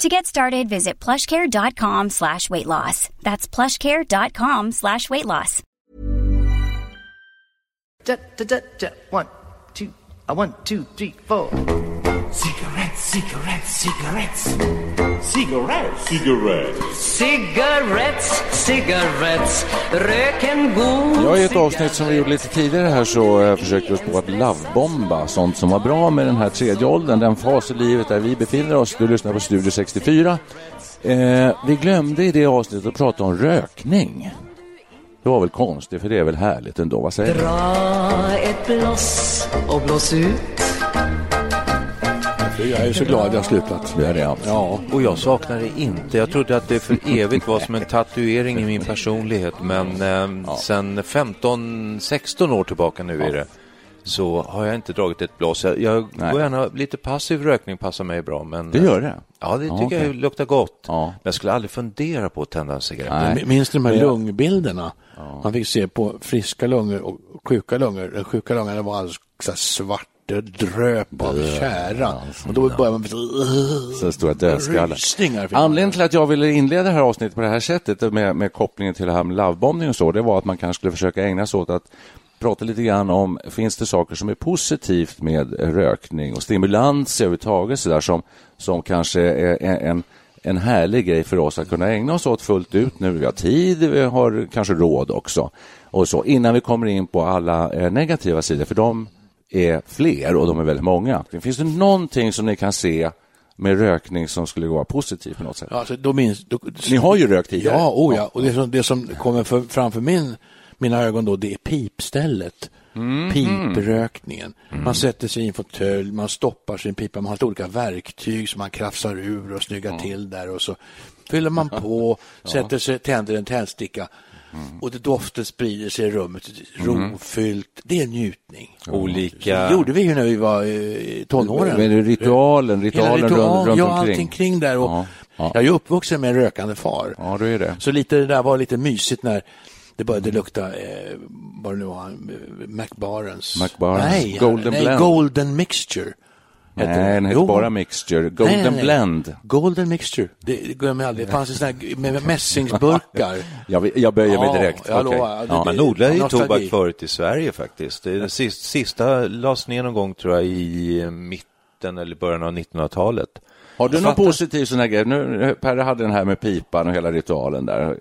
To get started, visit plushcare.com slash weight loss. That's plushcare.com slash weight loss. One, two, uh, one, two, three, four. Cigarettes, cigarettes, cigarettes. Cigarettes. Cigarettes. Cigarettes. Röken god. Ja, i ett avsnitt som vi gjorde lite tidigare här så försökte oss på att lovebomba sånt som var bra med den här tredje åldern, den fas i livet där vi befinner oss. Du lyssnar på Studio 64. Eh, vi glömde i det avsnittet att prata om rökning. Det var väl konstigt, för det är väl härligt ändå, vad säger du? Dra ett blås och blås ut. Jag är så glad att jag har slutat. Det är det. Ja, Och jag saknar det inte. Jag trodde att det för evigt var som en tatuering i min personlighet. Men eh, sen 15-16 år tillbaka nu är det. Så har jag inte dragit ett blås. Jag, jag går gärna, lite passiv rökning passar mig bra. Men, Det gör det? Ja, det Ja, tycker okej. jag luktar gott. Ja. Men jag skulle aldrig fundera på att tända en cigarett. Minns du de här jag- lungbilderna? Man fick se på friska lungor och sjuka lungor. Den sjuka lungan var här svart, det dröp av tjära. Och då började man... Så stora dödskallar. Anledningen till att jag ville inleda det här avsnittet på det här sättet med, med kopplingen till det här med lovebombning och så, det var att man kanske skulle försöka ägna sig åt att prata lite grann om, finns det saker som är positivt med rökning och stimulans överhuvudtaget så där, som, som kanske är är en, en härlig grej för oss att kunna ägna oss åt fullt ut nu. Vi har tid, vi har kanske råd också. Och så, innan vi kommer in på alla eh, negativa sidor, för de är fler och de är väldigt många. Finns det någonting som ni kan se med rökning som skulle vara positivt på något sätt? Ja, alltså, då minns, då, Ni har ju rökt tidigare. Ja, oh ja. Och det som, det som kommer för, framför min, mina ögon då, det är pipstället. Mm. Piprökningen. Man sätter sig i en fåtölj, man stoppar sin pipa, man har lite olika verktyg som man krafsar ur och snyggar till där och så fyller man på, sätter sig, tänder en tändsticka och det doften sprider sig i rummet, rofyllt. Det är njutning. Olika... Det gjorde vi ju när vi var i tonåren. Men det ritualen, ritualen ritual, runt, runt ja, omkring. allting kring där. Och Ja, ja. Jag är ju uppvuxen med en rökande far. Ja, då är det. Så lite det där var lite mysigt när det började lukta, eh, vad det nu var, eh, McBarens. McBarens. Nej, Golden nej, Blend. Golden Mixture. Hette Nej, den heter Jo. bara Mixture. Golden Nej, nej, nej. Blend. Golden Mixture. Det, det glömmer jag aldrig. Det fanns en sån här med mässingsburkar. Jag, jag böjer mig direkt. jag lovar. Det- Ja. Man odlade ju tobak förut i Sverige faktiskt. Det sista, sista lades ner någon gång tror jag i mitten eller början av 1900-talet. Har du Jag någon fattar. positiv sån här grej? Nu, Per hade den här med pipan och hela ritualen där.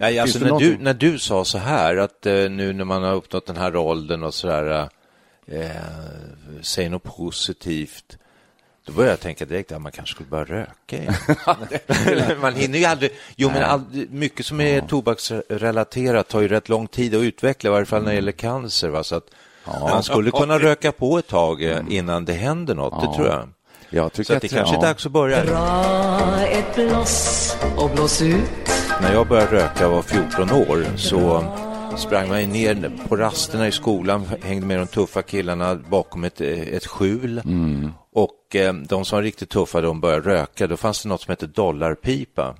Nej, Finns alltså när, du, när du sa så här att eh, nu när man har uppnått den här åldern och så där, eh, säg något positivt. Då började jag tänka direkt att man kanske skulle börja röka igen. man hinner ju aldrig. Jo, men all, mycket som är tobaksrelaterat tar ju rätt lång tid att utveckla, i varje fall när det gäller cancer. Va? Så att man skulle kunna röka på ett tag eh, innan det händer något, det tror jag. Jag tycker Så att det att, kanske är dags att börja. Dra ett blås och blås ut. När jag började röka var 14 år så sprang man ner på rasterna i skolan, hängde med de tuffa killarna bakom ett, ett skjul. Mm. Och eh, de som var riktigt tuffa, de började röka. Då fanns det något som hette dollarpipa.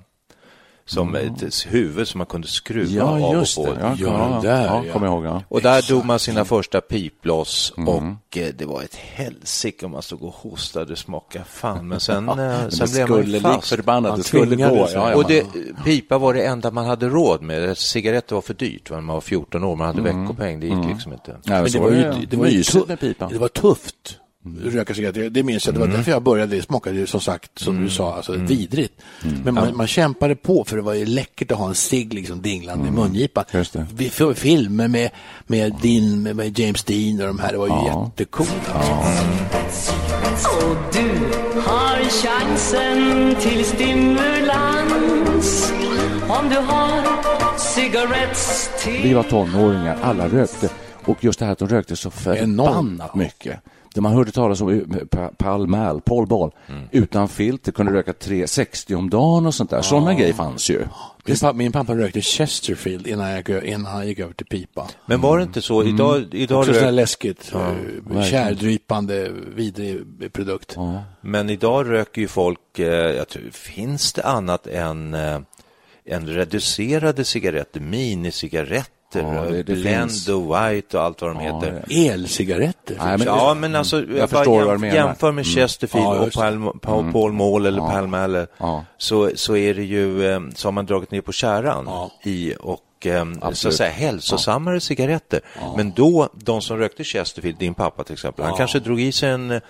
Som ett huvud som man kunde skruva Ja, av just och på. det. Ja, Ja, ja, där, ja, ja. jag ihåg. Ja. Och där drog man sina första piploss Mm. och eh, det var ett helsike om man stod och hostade, smakade fan. Men sen, eh, Men sen det blev man ju fast. förbannat, Man det skulle gå. Ja, ja, Och det, pipa var det enda man hade råd med. Cigaretter var för dyrt när man var 14 år. Man hade veckopeng. Det gick liksom inte. Nej, men det var ju, det det var ju tu- med pipan. Det var tufft. Röka cigaretter. Det minns jag, det var därför jag började. Det smakade ju som sagt, som du sa, alltså vidrigt. Men man, man kämpade på för det var ju läckert att ha en cigg liksom dinglande i mungipan. Just det. Vi får filmer med, med, Dean, med, med James Dean och de här, det var ju jättecoolt. Alltså. Och du har chansen till stimulans om du har cigaretts till Vi var tonåringar, alla rökte. Och just det här att de rökte så förbannat mycket. Det man hörde talas om eh, Pa- Pall Mall, Paul Ball, utan filter, kunde röka 360 om dagen och sånt där. Sådana grejer fanns ju. Min, pappa, min pappa rökte Chesterfield innan, jag, innan han gick över till pipa. Men var det inte så? Idag, idag Också sådär rök, läskigt, ja, kärdrypande, vidrig produkt. men idag röker ju folk, eh, jag tror, finns det annat än, eh, än reducerade cigaretter, minicigaretter, Ja, det- det blend finns. och white och allt vad de heter. Elcigaretter. Nej, men- ja, men alltså, jag, bara förstår vad du menar. jämför med Chesterfield Ja, och just det. Pall, Paul, Paul Mall eller Pall Mall, Ja. så, så är det ju, eh, så har man dragit ner på kärran Ja. i och eh, så att säga hälsosammare cigaretter. Men då, de som rökte Chesterfield, din pappa till exempel, han kanske drog i sig en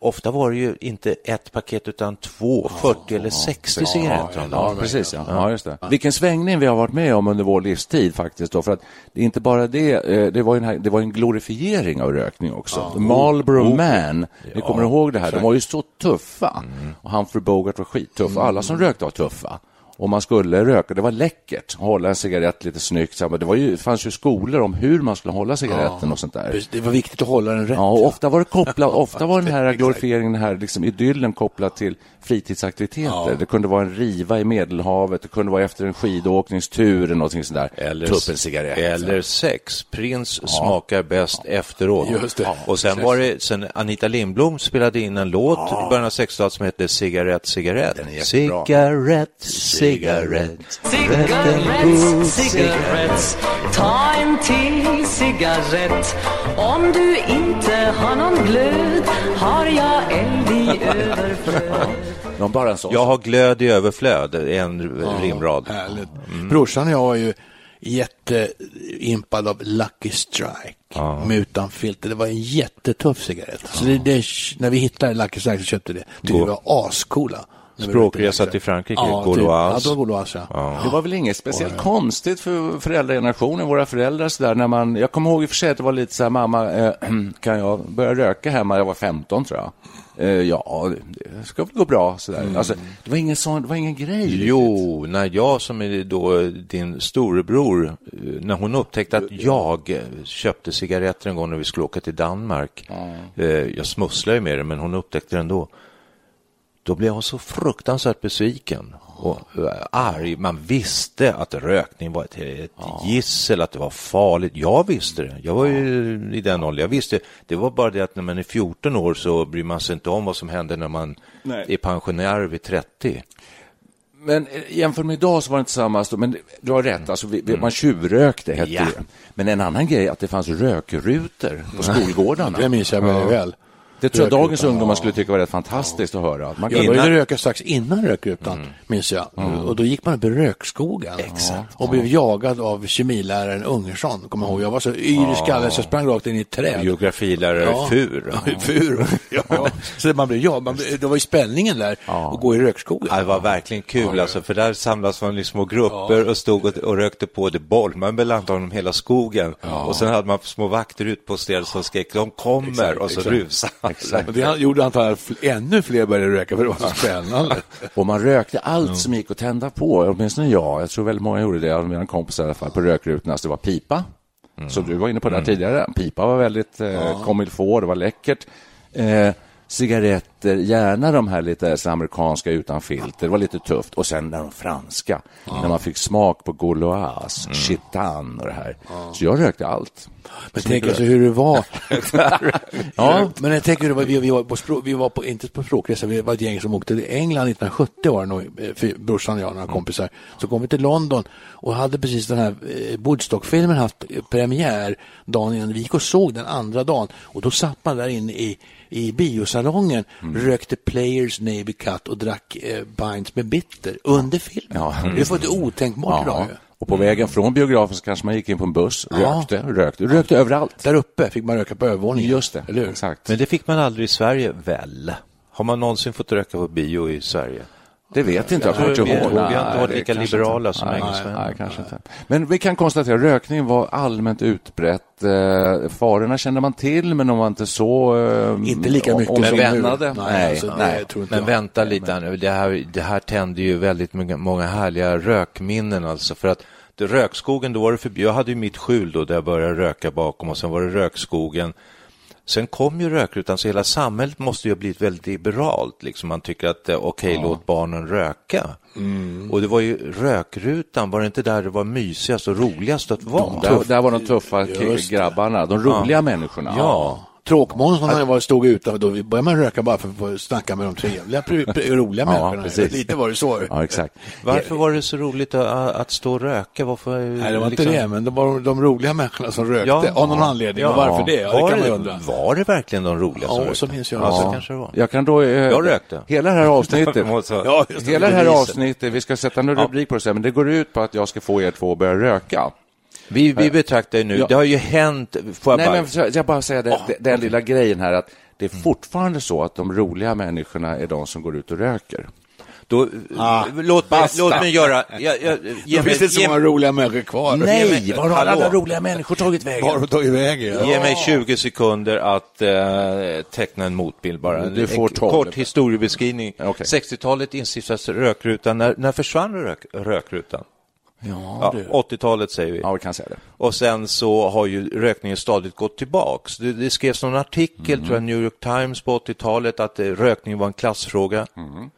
Ofta var det ju inte ett paket utan två, 40 eller 60 cigaretter Ja, precis. Ja. Ja, just det. Vilken svängning vi har varit med om under vår livstid faktiskt. Då, för att det är inte bara det, eh, det var, ju den här, det var en glorifiering av rökning också. Marlboro Man, ni kommer ihåg det här, de var ju så tuffa. Och Humphrey Bogart var skittuff, alla som rökte var tuffa. Och man skulle röka, det var läckert, hålla en cigarett lite snyggt. Det, var ju, fanns ju skolor om hur man skulle hålla cigaretten och sånt där. Det var viktigt att hålla den rätt. Ja, och ofta var det kopplat, ofta var den här glorifieringen, den här liksom idyllen kopplad till fritidsaktiviteter. Det kunde vara en riva i Medelhavet, det kunde vara efter en skidåkningstur eller någonting sånt där. Eller, en cigarett. eller sex. Prins smakar bäst efteråt. Och sen var det, sen Anita Lindblom spelade in en låt i början av 60-talet som hette Cigarett, cigarett. jättebra. Cigarett, cigarett. Cigaretts, cigaretts Ta en till cigarett Om du inte har någon glöd Har jag eld i överflöd bara en sån. Jag har glöd i överflöd, en rimrad. Härligt. Brorsan och jag var ju jätteimpad av Lucky Strike med utan filter. Det var en jättetuff cigarett. Så det, det, när vi hittade Lucky Strike så köpte det. Tyckte vi var ascoola. Språkresa till Frankrike, Ja, Gauloise. typ. Ja, det var Gauloise, ja. Det var väl inget speciellt konstigt för föräldragenerationen, våra föräldrar så där, när man, jag kommer ihåg i och för sig att det var lite så här, mamma, eh, kan jag börja röka hemma? Jag var 15 tror jag. Eh, ja, det ska väl gå bra sådär. Alltså, det var ingen sån, det var ingen grej. riktigt. Jo, när jag som är då din storebror, eh, när hon upptäckte att jag köpte cigaretter en gång när vi skulle åka till Danmark. Eh, Jag smusslade ju med det, men hon upptäckte det ändå. Då blev hon så fruktansvärt besviken och eh, arg. Man visste att rökning var ett, ett gissel, att det var farligt. Jag visste det. Jag var ju i den åldern. Jag visste. Det var bara det att när man är 14 år så bryr man sig inte om vad som händer när man Nej. är pensionär vid 30. Men eh, jämfört med idag så var det inte samma, men du har rätt, alltså, vi, vi, man tjuvrökte hette Ja. det. Men en annan grej att det fanns rökrutor på skolgårdarna. Det minns jag väldigt väl. Det tror jag dagens ungdomar ja. skulle tycka var rätt fantastiskt att höra. Att man Jag kan- började röka strax innan rökrutan, minns jag. Och då gick man upp i rökskogen. Och blev jagad av kemiläraren Ungersson, kommer jag ihåg. Jag var så yr i skallen så jag sprang rakt in i ett träd. Geografilärare Ja. Fur. Fur. Ja. Så man blev, ja, man blev, det var ju spänningen där, att gå i rökskogen. Ja, det var verkligen kul, alltså, för där samlas man i små grupper och stod och, och rökte på det. Bollman belantade honom hela skogen. Och sen hade man små vakter utposterade som skrek de kommer och så exakt. rusade alla. Och det gjorde antagligen att ännu fler började röka för det var så spännande. Och man rökte allt som gick att tända på, åtminstone jag. Jag tror väldigt många gjorde det, mina kompisar i alla fall, på rökrutorna. Så det var pipa, som du var inne på där tidigare. Pipa var väldigt eh, comme il faut, det var läckert. Eh, cigaretter, gärna de här lite så amerikanska utan filter. Det var lite tufft. Och sen de franska, när man fick smak på Gauloise, Chitan och det här. Så jag rökte allt. Men tänk alltså hur det var. ja, men jag tänker hur det var, vi, vi var på, språk, vi var på, inte på språkresa, vi var ett gäng som åkte till England 1970 var det nog, eh, brorsan och jag och några kompisar. Så kom vi till London och hade precis den här eh, Woodstock-filmen haft premiär dagen innan. Vi gick och såg den andra dagen och då satt man där inne i i biosalongen, rökte Players Navy Cut och drack eh, pints med bitter under filmen. Ja. Det är ett otänkbart idag. Och på vägen från biografen så kanske man gick in på en buss, rökte, rökte, rökte överallt. Där uppe fick man röka på övervåningen. Just det, exakt. Men det fick man aldrig i Sverige, väl? Har man någonsin fått röka på bio i Sverige? Det vet inte jag. kommer vi- inte ihåg. vi har inte varit lika liberala inte. som engelsmännen. Nej, kanske inte. Men vi kan konstatera att rökning var allmänt utbrett. Eh, farorna kände man till, men de var inte så... Eh, Inte lika mycket om, som nu. Nej, Nej, alltså, det nej. Men jag. vänta lite här nu. Det här, det här tänder ju väldigt många, många härliga rökminnen alltså. För att det, rökskogen, då var det förbjudet. Jag hade ju mitt skjul då där jag började röka bakom och sen var det rökskogen. Sen kom ju rökrutan, så hela samhället måste ju ha blivit väldigt liberalt. Liksom man tycker att eh, okej, låt barnen röka. Och det var ju rökrutan, var det inte där det var mysigast och roligast att vara? Där, där var de tuffa grabbarna, de roliga människorna. Ja. Tråkmånsarna var stod utanför, då började man röka bara för att få snacka med de trevliga, roliga Ja, människorna. precis. Lite var det så. Ja, exakt. Varför var det så roligt att, att stå och röka? Varför, Nej, det var inte liksom- det, men det var de roliga människorna som rökte av någon anledning. Och varför det? Ja, det var, kan man undra. var det verkligen de roliga som Ja, rökte? så minns jag Ja, så kanske det var. Jag kan då... Eh, Jag rökte. Hela det här avsnittet. Ja. Hela det här avsnittet, vi ska sätta en rubrik på det sen, men det går ut på att jag ska få er två att börja röka. Vi, vi betraktar ju nu, Ja. det har ju hänt, får jag Nej, bara... men jag bara säga det, det, den lilla grejen här att det är fortfarande så att de roliga människorna är de som går ut och röker. Då, låt, mig, låt mig göra... Jag, jag, ge Då mig, finns det inte så ge, många roliga människor kvar. Nej, var har alla roliga människor tagit vägen? Var har de tagit vägen? Ja. ge mig 20 sekunder att eh, teckna en motbild bara. Du får en 12. kort historiebeskrivning. Okej. 60-talet instiftades rökrutan. När, när försvann rök, rökrutan? Ja, Ja, du. 80-talet säger vi. Ja, vi kan säga det. Och sen så har ju rökningen stadigt gått tillbaks. Det, det skrevs någon artikel, Mm. tror jag, New York Times på 80-talet, att eh, rökning var en klassfråga. Mm.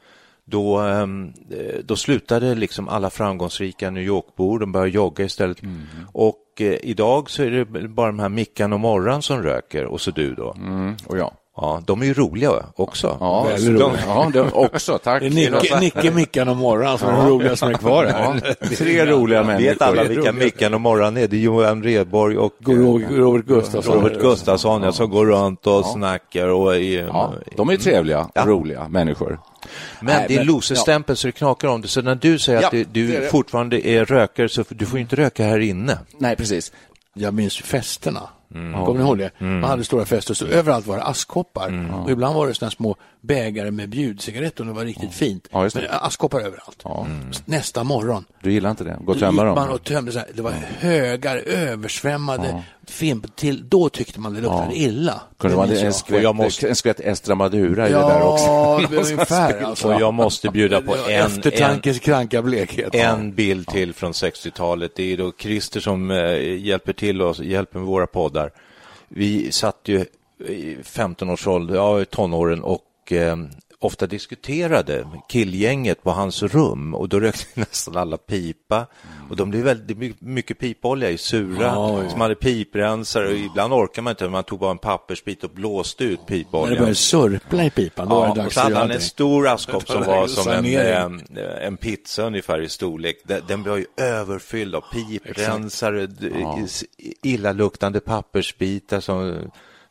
Då, ehm, eh, då slutade liksom alla framgångsrika New York-bor, de började jogga istället. Mm. Och eh, idag så är det bara de här Mickan och Morran som röker, och så du då. Mm, och ja. Ja, de är ju roliga också. Ja, de, roliga. ja det också, tack. Det är Nicke, Nicke, Mickan och Morran som är de roliga som är kvar här. Ja, tre roliga människor. Vet alla vilka Mickan och Morran är? Det är Johan Rheborg och eh, Robert Gustafsson. Robert Gustafsson, ja, som går runt och snackar och är, Ja, de är trevliga, roliga människor. Men Nej, det är losestämpel så det knakar om det. Så när du säger Ja, att du, du det är det. fortfarande är rökare så du får inte röka här inne. Nej, precis. Jag minns ju festerna. Mm. Kommer ni ihåg det? Man hade stora fester, så överallt var det askkoppar. Och ibland var det såna små bägare med bjudcigaretter och det var riktigt fint. Ja, just det. Men askkoppar överallt. Nästa morgon, Du gillar inte det? Gå och tömma man dem? och tömde så här, det var högar, översvämmade fimp till, då tyckte man det luktade illa. Kunde man en jag. skvätt, måste- en skvätt Estra Madura i det där också? Ja, ungefär alltså. Och jag måste bjuda på en, en, Eftertankens kranka blekhet. en bild till från 60-talet. Det är då Christer som eh, hjälper till oss, hjälper med våra poddar. Vi satt ju i 15 års ålder, ja tonåren och eh, ofta diskuterade killgänget på hans rum och då rökte nästan alla pipa och de blev väldigt my- mycket pipolja i sura ja. som hade piprensare och ibland orkar man inte, man tog bara en pappersbit och blåste ut När det pipoljan. började surpla i pipan, då var Ja, det och dags så att hade han en stor askkopp som Det var var som en, sanering. eh, en pizza ungefär i storlek. Den, var ju överfylld av piprensare, illaluktande pappersbitar som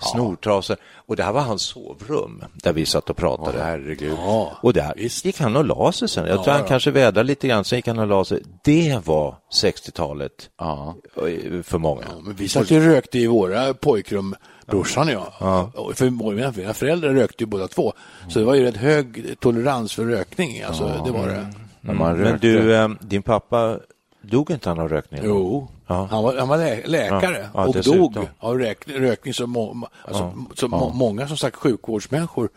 snortrasor. Och det här var hans sovrum där vi satt och pratade. Åh, herregud. Ja, och där visst. gick han och la sig sen. Jag Ja, tror han ja. kanske vädrade lite grann, sen gick han och la sig. Det var 60-talet Ja. eh, för många. Ja, men vi satt ju och rökte i våra pojkrum, brorsan och jag. Och För mina mina föräldrar rökte ju båda två. Så det var ju rätt hög tolerans för rökning. Alltså, det var det. Man Men rökte. du, eh, din pappa, dog inte han av rökning? Jo, Ja. han var, han var lä läkare Ja, ja, och dog av rök rökning. Så, må, alltså, så må, många som sagt sjukvårdsmänniskor,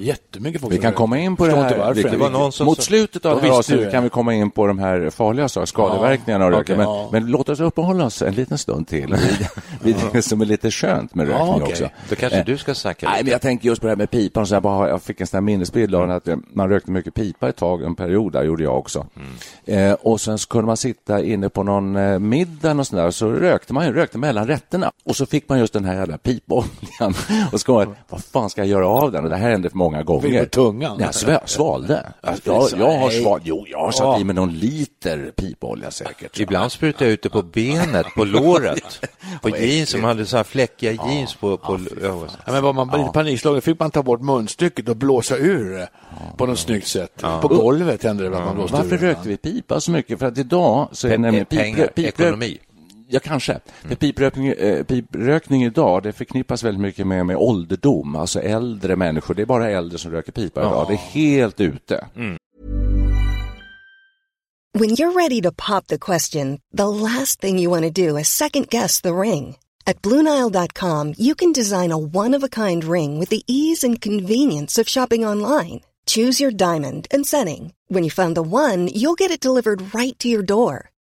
jättemycket folk Vi kan komma in på det här. Det var någon som Mot slutet av här avsnittet kan vi komma in på de här farliga sakerna, skadeverkningarna av Ja, röken. okej, Men, ja. men låt oss uppehålla oss en liten stund till vid, det som är lite skönt med rökning okej. också. Då kanske Eh, du ska snacka Nej, men jag tänker just på det här med pipan. Så jag, bara, jag fick en sån här minnesbild av att eh, man rökte mycket pipa ett tag, en period där gjorde jag också. Eh, och sen så kunde man sitta inne på någon eh, middag och sån där, så rökte man ju, rökte mellan rätterna. Och så fick man just den här jävla pipoljan. och så kom jag, vad fan ska jag göra av den? Och det här hände hände många Fick gånger. på tungan. Nej, jag svalde. Alltså, jag, jag har sval, jo, jag har satt i mig någon liter pipolja säkert. Ibland sprutade jag ut det på benet, på låret, på jeans som hade så här fläckiga jeans på... på ja. Ja, men var man ja. panikslagen fick man ta bort munstycket och blåsa ur det på något snyggt sätt. På golvet hände det att man blåste Varför ur det. rökte vi pipa så mycket? För att idag så är Pe- nämligen pengar, ekonomi. Ja, kanske. För piprökning, eh, piprökning idag det förknippas väldigt mycket med, med ålderdom, alltså äldre människor. Det är bara äldre som röker pipa idag. Det är helt ute. When you're ready to pop the question, the last thing you want to do is second guess the ring. At Bluenile.com, you can design a one of a kind ring with the ease and convenience of shopping online. Choose your diamond and setting. When you find the one, you'll get it delivered right to your door.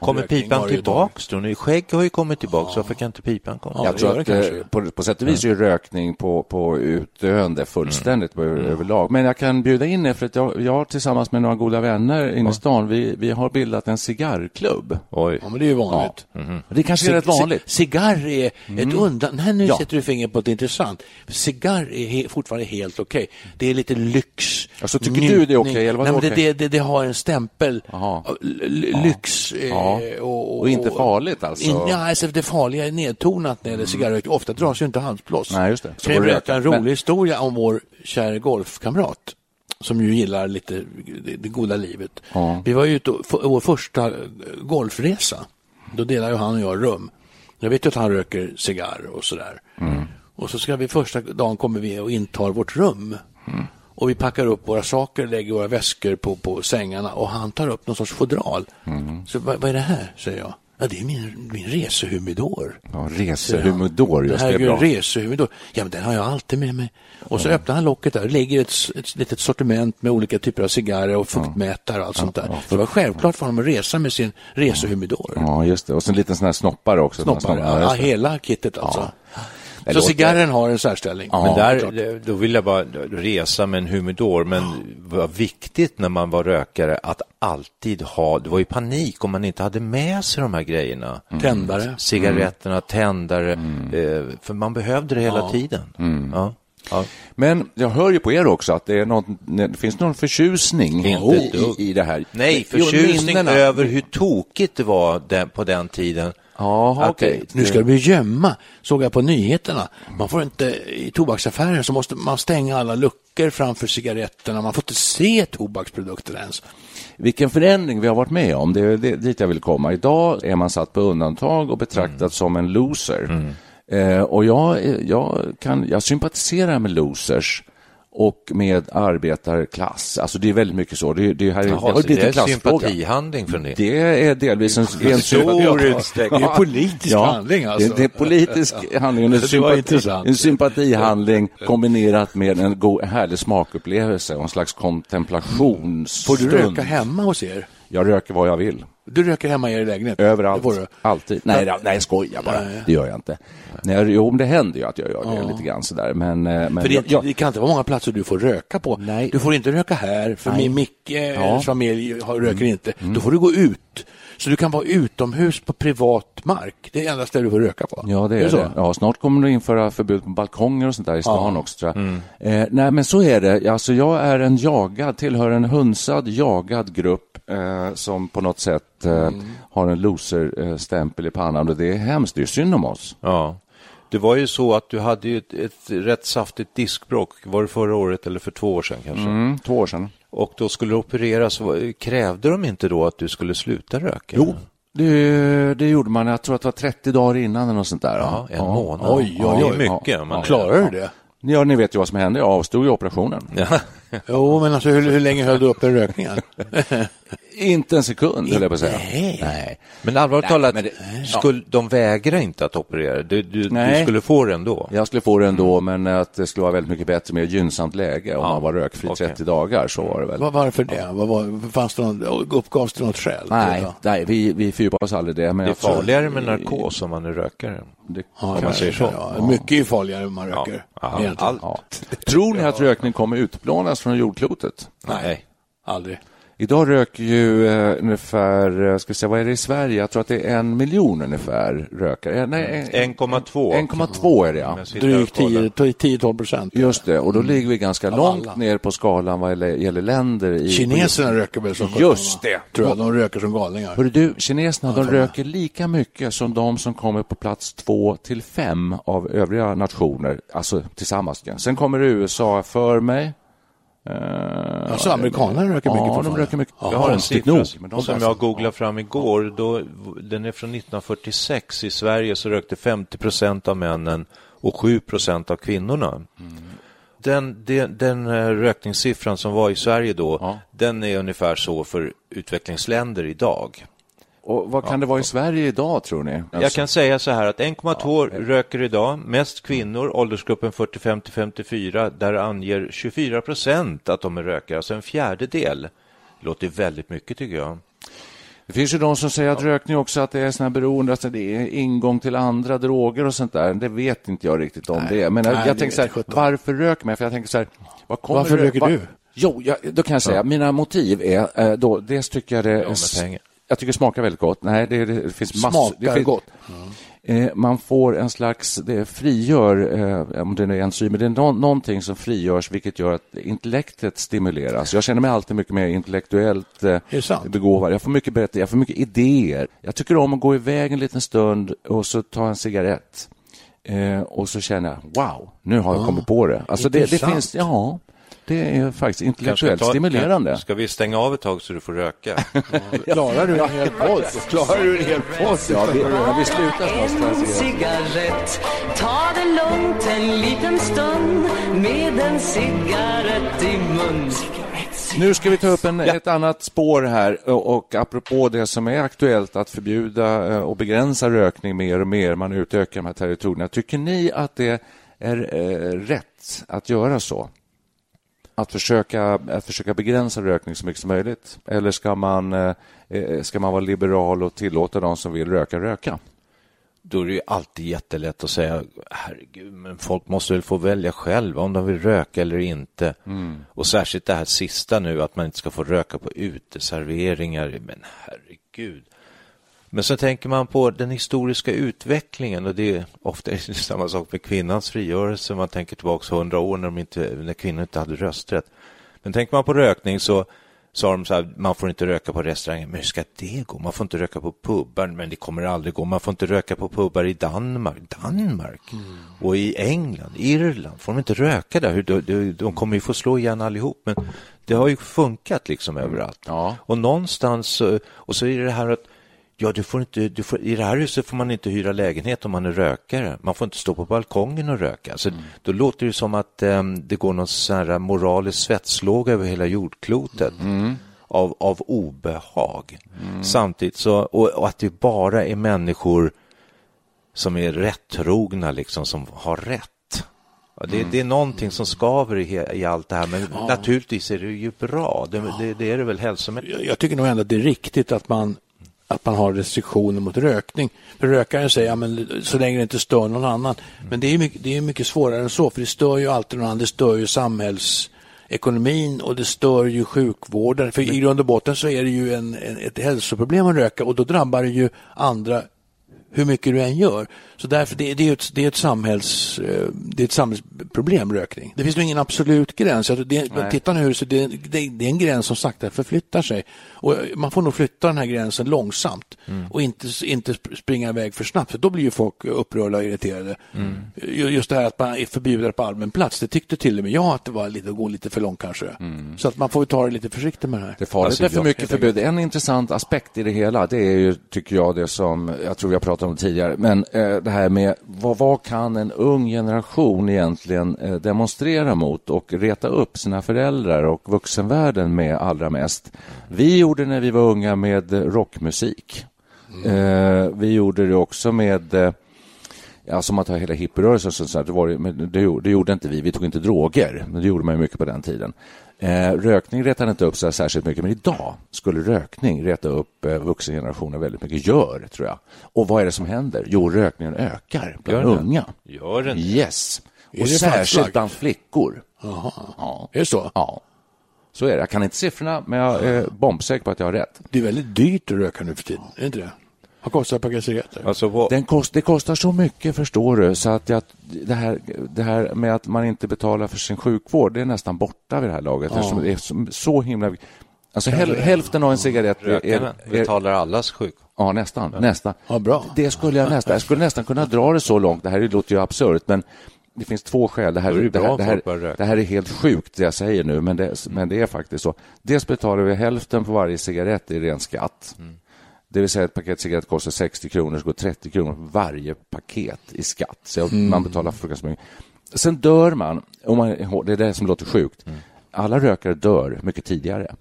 Kommer pipan varje tillbaks då? Nu, Skägg har ju kommit tillbaks, varför kan inte pipan komma? Ja, Jag tror att eh, på, på sätt och vis är rökning på, på utdöende fullständigt på, överlag. Men jag kan bjuda in er för att jag, jag tillsammans med några goda vänner inne i stan, vi, vi har bildat en cigarrklubb. Oj. Ja, men det är ju vanligt. Det kanske är rätt vanligt. Ci- Cigarr är ett undan... Nej, nu Ja. sätter du fingret på något intressant. Cigarr är he, fortfarande helt okej. Det är lite lyx. Alltså, tycker du det är okej, eller vadå Nej, men det, okej? det, det, det har en stämpel. L- Lyx. eh, Ja. Och, Och inte farligt, alltså? In, ja, alltså det farliga är nedtonat när det gäller cigarrrök. Ofta dras ju inte handplås. Nej, just det. Så Kan jag berätta en rolig Men- historia om vår kära golfkamrat som ju gillar lite det, goda livet. Ja. Vi var ju ute vår första eh, golfresa. Då delar ju han och jag rum. Jag vet ju att han röker cigarr och sådär. Mm. Och så ska vi första dagen kommer vi och intar vårt rum. Mm. Och vi packar upp våra saker, lägger våra väskor på, på sängarna och han tar upp någon sorts fodral. Mm. Så vad, vad är det här? säger jag. Ja, det är min, min resehumidor. Ja, resehumidor, Det just här det. är är ju en resehumidor. Ja, men den har jag alltid med mig. Och så öppnar han locket där. Det ligger ett, ett litet sortiment med olika typer av cigarrer och fuktmätare och allt sånt där. Så det var självklart för honom att resa med sin resehumidor. Ja, just det. Och så en liten sån här snoppare också. Snoppar, ja, just det. hela kittet alltså. Så låter- cigarren har en särställning. Men Ja, där, klart. då vill jag bara resa med en humidor, men vad viktigt när man var rökare att alltid ha, det var ju panik om man inte hade med sig de här grejerna. Tändare. Cigaretterna, tändare, eh, för man behövde det hela tiden. Ja. Ja. Men jag hör ju på er också att det, är något, det finns någon förtjusning i, i, det här. Nej, Jo, förtjusning minnena. över hur tokigt det var den, på den tiden. Jaha, Att okej. det- Nu ska vi gömma, såg jag på nyheterna. Man får inte, i tobaksaffärer så måste man stänga alla luckor framför cigaretterna. Man får inte se tobaksprodukter ens. Vilken förändring vi har varit med om, det är dit jag vill komma. Idag är man satt på undantag och betraktad Mm. som en loser. Eh, och jag, jag, kan, jag sympatiserar med losers och med arbetarklass. Alltså det är väldigt mycket så. Det, det här är, Jaha, det det är en klassfråga. sympatihandling från det. Det är delvis en, en stor utsträckning. Det är politisk handling, alltså. Det, det är politisk handling, och en, sympati, en sympatihandling kombinerat med en god, härlig smakupplevelse och en slags Får kontemplationsstund. du röka hemma hos er? Jag röker vad jag vill. Du röker hemma i er lägenhet? Överallt. Det du. Alltid. Nej, nej, nej, jag skojar bara. Det gör jag inte. Nej, jo, det händer ju att jag gör det Ja. lite grann sådär. Men, eh, men För det, jag, jag, det kan inte vara många platser du får röka på. Nej. Du får inte röka här, för Nej. min Micke Ja. Mm. familj har, röker inte. Då får du gå ut. Så du kan vara utomhus på privat mark. Det är enda stället du får röka på. Ja, det är, det. det. så? Mm. Ja, snart kommer det införa förbud på balkonger och sånt där i stan också. Tror jag. Eh, nej, men så är det. Alltså, jag är en jagad, tillhör en hunsad, jagad grupp eh, som på något sätt eh, Mm. har en loser-stämpel i pannan och det är hemskt. Det är synd om oss. Ja. Det var ju så att du hade ju ett, ett rätt saftigt diskbråck. Var det förra året eller för två år sedan kanske? Mm, två år sedan. Och då skulle du opereras. Krävde de inte då att du skulle sluta röka? Jo, det, det gjorde man. Jag tror att det var 30 dagar innan eller något sånt där. Ja, en månad. Oj, Ja, oj, det oj. är mycket. Men Klarar du det? Ja, ni vet ju vad som hände. Jag avstod i operationen. Ja. Jo, men alltså hur, hur länge höll du uppe rökningen? Inte en sekund, höll jag på att säga. Nej. Nej. Men allvarligt talat, men det- skulle, de vägrar inte att operera. Du, du, du Nej. skulle få det ändå. Jag skulle få det ändå, men att det skulle vara väldigt mycket bättre med gynnsamt läge om Ja, man var rökfri okej. 30 dagar. Så var det väl. Varför det? Vad var, fanns det någon, uppgavs det något skäl? Nej, nej vi, vi fördjupar oss aldrig det. Men Det är farligare med narkos om man är rökare. Det, Ja, Om man säger så. Ja, mycket är farligare än man röker. Ja, allt. ja. Tror ni att rökning kommer utplånas från jordklotet? Nej. Aldrig. Idag röker ju eh, ungefär, eh, ska vi säga, vad är det i Sverige? Jag tror att det är en miljon ungefär rökare. Eh, Nej, en- 1,2. 1,2 är det ja. Och Drygt kollar. 10-12 procent. Just det, och då ligger vi ganska Av långt alla. ner på skalan vad gäller, länder. I, Kineserna röker väl som Just det. Tror jag, de röker som galningar. Hörru du, kineserna de röker lika mycket som de som kommer på plats två till fem av övriga nationer, alltså tillsammans. Sen kommer USA för mig. Eh, Alltså amerikanerna röker mycket Ja, de röker mycket. Ja, Jag har en siffra nog, men de som jag googlade fram igår. Då, den är från 1946. I Sverige så rökte 50 procent av männen och 7 procent av kvinnorna. Den, den, den eh, rökningssiffran som var i Sverige då, Ja. den är ungefär så för utvecklingsländer idag. Och vad kan det vara i Sverige idag, tror ni? Jag Alltså, kan säga så här att 1,2 röker idag, mest kvinnor, åldersgruppen 45 till 54, där anger 24 procent att de är rökare, alltså en fjärdedel. Låter väldigt mycket tycker jag. Det finns ju de som säger att rökning också att det är såna beroende, alltså det är ingång till andra droger och sånt där. Det vet inte jag riktigt om det är. Men jag, nej, jag det tänker så här, jag varför röker man? För jag tänker så här, Varför rö- röker du? Jo, jag, då kan jag säga, mina motiv är eh, då, dels tycker jag det... med pengar. Jag tycker det smakar väldigt gott. Nej, det, det finns massor. Smakar finns, gott. Eh, man får en slags, det frigör, eh, om det nu är enzymer, det är nå- någonting som frigörs vilket gör att intellektet stimuleras. Jag känner mig alltid mycket mer intellektuellt eh, begåvad. Jag får mycket berätta, jag får mycket idéer. Jag tycker om att gå iväg en liten stund och så ta en cigarett. Eh, och så känner jag, wow, nu har jag kommit på det. Alltså det, det finns, ja, det är faktiskt Kanske intellektuellt ta- stimulerande. Ska vi stänga av ett tag så du får röka? Klarar du en hel podd? Klarar du en hel podd? Ja, vi, ja, vi slutar snart. En cigarett, ta det lugnt en liten stund med en cigarett i mun. Nu ska vi ta upp en, ett annat spår här och, och apropå det som är aktuellt att förbjuda eh, och begränsa rökning mer och mer, man utökar de här territorierna. Tycker ni att det är eh, rätt att göra så? Att försöka, att försöka begränsa rökning så mycket som möjligt? Eller ska man, eh, eh, ska man vara liberal och tillåta de som vill röka, röka? Då är det ju alltid jättelätt att säga herregud, men folk måste väl få välja själva om de vill röka eller inte. Och särskilt det här sista nu, att man inte ska få röka på uteserveringar. Men herregud. Men så tänker man på den historiska utvecklingen och det är ofta samma sak med kvinnans frigörelse. Man tänker tillbaka hundra år när, inte, när kvinnor inte hade rösträtt. Men tänker man på rökning så sa de så här, man får inte röka på restauranger. Men hur ska det gå? Man får inte röka på pubbar, men det kommer aldrig gå. Man får inte röka på pubbar i Danmark, Danmark och i England, Irland. Får de inte röka där? De, de, kommer ju få slå igen allihop. Men det har ju funkat liksom överallt. Ja. Och någonstans, och så är det här att Ja, du får inte, du får, I det här huset får man inte hyra lägenhet om man är rökare. Man får inte stå på balkongen och röka. Så Då låter det som att em, det går någon sån här moralisk svetslåga över hela jordklotet av, av obehag. Samtidigt så, och, och att det bara är människor som är rättrogna, liksom, som har rätt. Ja, det, det är någonting som skaver i, i allt det här, men naturligtvis är det ju bra. Det, det, det är det väl hälsomässigt. Jag, jag tycker nog ändå att det är riktigt att man, att man har restriktioner mot rökning. För rökaren säger, ja, men så länge det inte stör någon annan. Men det är, mycket, det är mycket svårare än så, för det stör ju alltid någon annan. Det stör ju ekonomin och det stör ju sjukvården. För i grund och botten så är det ju en, en, ett hälsoproblem att röka och då drabbar det ju andra hur mycket du än gör. Så därför, det, det, är, ett, det, är, ett samhälls, eh, det är ett samhällsproblem, rökning. Det finns nog ingen absolut gräns. Det, titta nu, så det, det, det är en gräns som sakta förflyttar sig. Och man får nog flytta den här gränsen långsamt Mm. och inte, inte springa iväg för snabbt, för då blir ju folk upprörda och irriterade. Mm. Ju- Just det här att man är förbjuden på allmän plats, det tyckte till och med jag att det var lite, att gå lite för långt kanske. Så att man får ju ta det lite försiktigt med det här. Det är farligt Alltså, med för jag- mycket förbud. En intressant aspekt i det hela, det är ju, tycker jag, det som jag tror vi har om tidigare, men eh, det här med vad, vad kan en ung generation egentligen eh, demonstrera mot och reta upp sina föräldrar och vuxenvärlden med allra mest? Vi gjorde när vi var unga med rockmusik. Eh, vi gjorde det också med eh, Ja, som att ta hela hippierörelsen, så, så, här, det, var, det, men det, gjorde- det gjorde inte vi. Vi tog inte droger, men det gjorde man ju mycket på den tiden. Eh, rökning retade inte upp så här särskilt mycket, men idag skulle rökning reta upp eh, vuxengenerationen väldigt mycket. Gör, tror jag. Och vad är det som händer? Jo, rökningen ökar bland Gör den? unga. Gör den? Yes. Är Och det särskilt bland flickor. Jaha. Ja. Är det så? Ja. Så är det. Jag kan inte siffrorna, men jag är bombsäker på att jag har rätt. Det är väldigt dyrt att röka nu för tiden, är det inte det? Vad kostar ett paket cigaretter? Alltså, vad, Den kost, det kostar så mycket, förstår du, så att jag, det, här, det här med att man inte betalar för sin sjukvård, det är nästan borta vid det här laget. Ja. Det är så, så himla... Alltså häl, hälften av en cigarett är, rökarna är, är, betalar allas sjuk. Ja, nästan. nästan. Ja, bra. Det skulle jag nästan... Jag skulle nästan kunna dra det så långt. Det här låter ju absurt, men det finns två skäl. Det här, det det, här, det, här, det här är helt sjukt, det jag säger nu, men det, men det är faktiskt så. Dels betalar vi hälften på varje cigarett i ren skatt. Det vill säga ett paket cigarett kostar 60 kronor, så går 30 kronor på varje paket i skatt. Så man betalar fruktansvärt mycket. Sen dör man, om man, det är det som låter sjukt. Alla rökare dör mycket tidigare.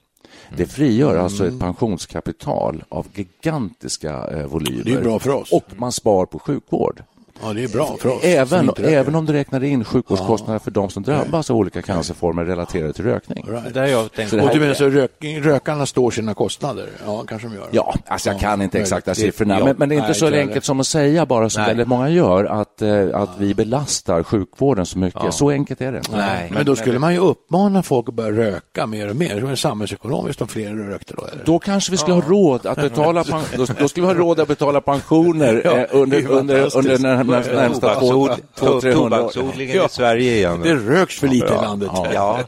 Det frigör alltså ett pensionskapital av gigantiska eh, volymer. Det är bra för oss. Och man spar på sjukvård. Ja, det är bra för oss. Även, även om du räknar in sjukvårdskostnader för de som drabbas av olika cancerformer relaterade till rökning. Right. Det där jag tänkt Så det Och här- du menar så röking, rökarna står sina kostnader? Ja, kanske de gör. Ja, alltså jag kan inte Ja, exakta det- siffrorna, ja, men, men det är inte nej, så enkelt som att säga bara som Nej. väldigt många gör, att, eh, att vi belastar sjukvården så mycket. Så enkelt är det. Nej. Men då skulle man ju uppmana folk att börja röka mer och mer. Det var samhällsekonomiskt om fler rökte då. Eller? Då kanske vi skulle ha råd att betala pen- då, då skulle vi ha råd att betala pensioner Ja, eh, under, det är under, under fantastiskt. de närmsta, närmsta två, Tobaksod- två, 300 år. Tobaksodlingen Ja. i Sverige igen. Det röks för lite i landet. Ja.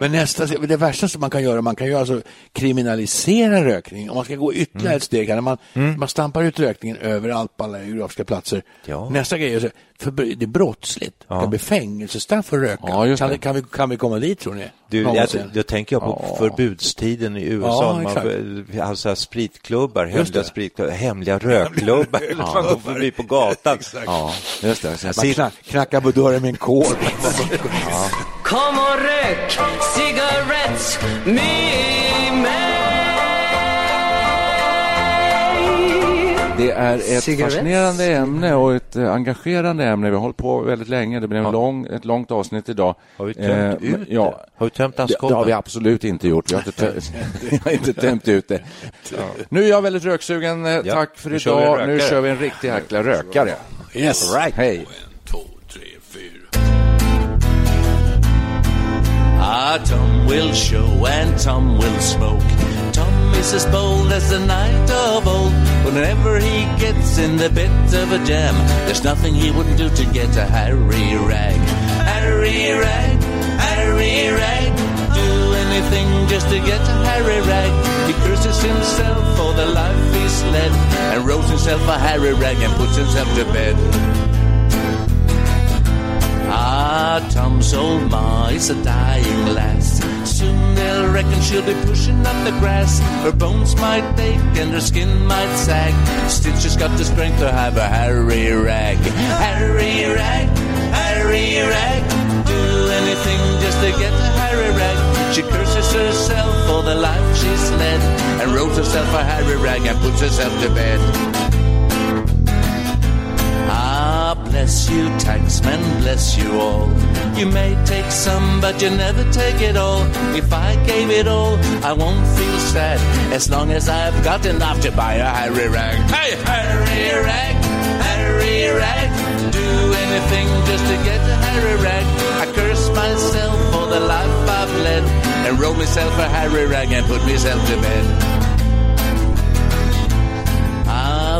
Men nästa, det värsta som man kan göra, man kan ju alltså kriminalisera rökning. Om man ska gå ytterligare ett steg, här, när man, man stampar ut rökningen överallt på alla geografiska platser. Ja. Nästa grej är för det är brottsligt. Det kan bli fängelsestraff för att röka. Ja, kan, det. kan, vi, kan vi komma dit tror ni? Du, jag, då tänker jag på Ja. förbudstiden i USA. Ja, man, får- alltså spritklubbar, hemliga, spritklubbar, hemliga rökklubbar. Man går förbi på gatan. Ja, just det. Man sitter- knack, knackar på dörren med en kod. Kom och rök cigarettes med Det är ett Cigarettes? fascinerande ämne och ett eh, engagerande ämne. Vi har hållit på väldigt länge. Det blev en lång, ett långt avsnitt idag. Har vi tömt Eh, ut det? Ja, Har vi tömt det, det har vi absolut inte gjort. Vi har inte, tö- vi har inte tömt ut det. Nu är jag väldigt röksugen. Eh, Ja, Tack för nu kör idag. en Nu kör vi en riktig jäkla rökare. Yes. All right. Hej. Ah, Tom will show and Tom will smoke. Is as bold as the knight of old. Whenever he gets in the bit of a jam, there's nothing he wouldn't do to get a Harry Rag. Harry Rag, Harry Rag. Do anything just to get a Harry Rag. He curses himself for the life he's led and rolls himself a Harry Rag and puts himself to bed. Ah, Tom's old ma is a dying lass. Soon they'll reckon she'll be pushing up the grass. Her bones might ache and her skin might sag. Still, she's got the strength to have a Harry rag. Harry rag, Harry rag. Do anything just to get a Harry rag. She curses herself for the life she's led and rolls herself a Harry rag and puts herself to bed. Bless you, taxman, bless you all. You may take some, but you never take it all. If I gave it all, I won't feel sad as long as I've got enough to buy a Harry rag. Hey, Harry rag, Harry rag. Do anything just to get a Harry rag. I curse myself for the life I've led myself a Harry rag and put myself to bed.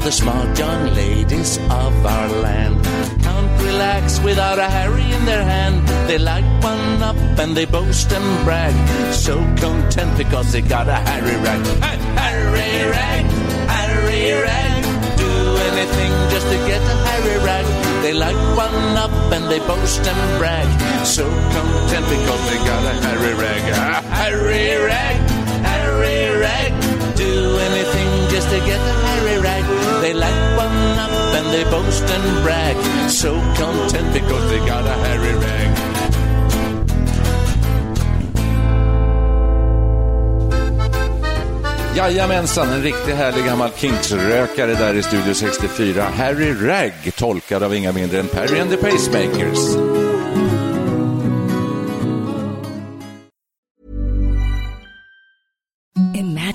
The smart young ladies of our land can't relax without a Harry in their hand. They light one up and they boast and brag, so content because they got a Harry rag. Hey, Harry rag, Harry rag, do anything just to get a Harry rag. They light one up and they boast and brag, so content because they got a Harry rag. A Harry rag, Harry rag, do anything just to get a Harry rag. They light one up and they boast and brag, so content because they got a hairy rag. Jajamensan, en riktigt härlig gammal Kinks-rökare där i Studio 64. Harry Ragg, tolkad av inga mindre än Perry and the Pacemakers.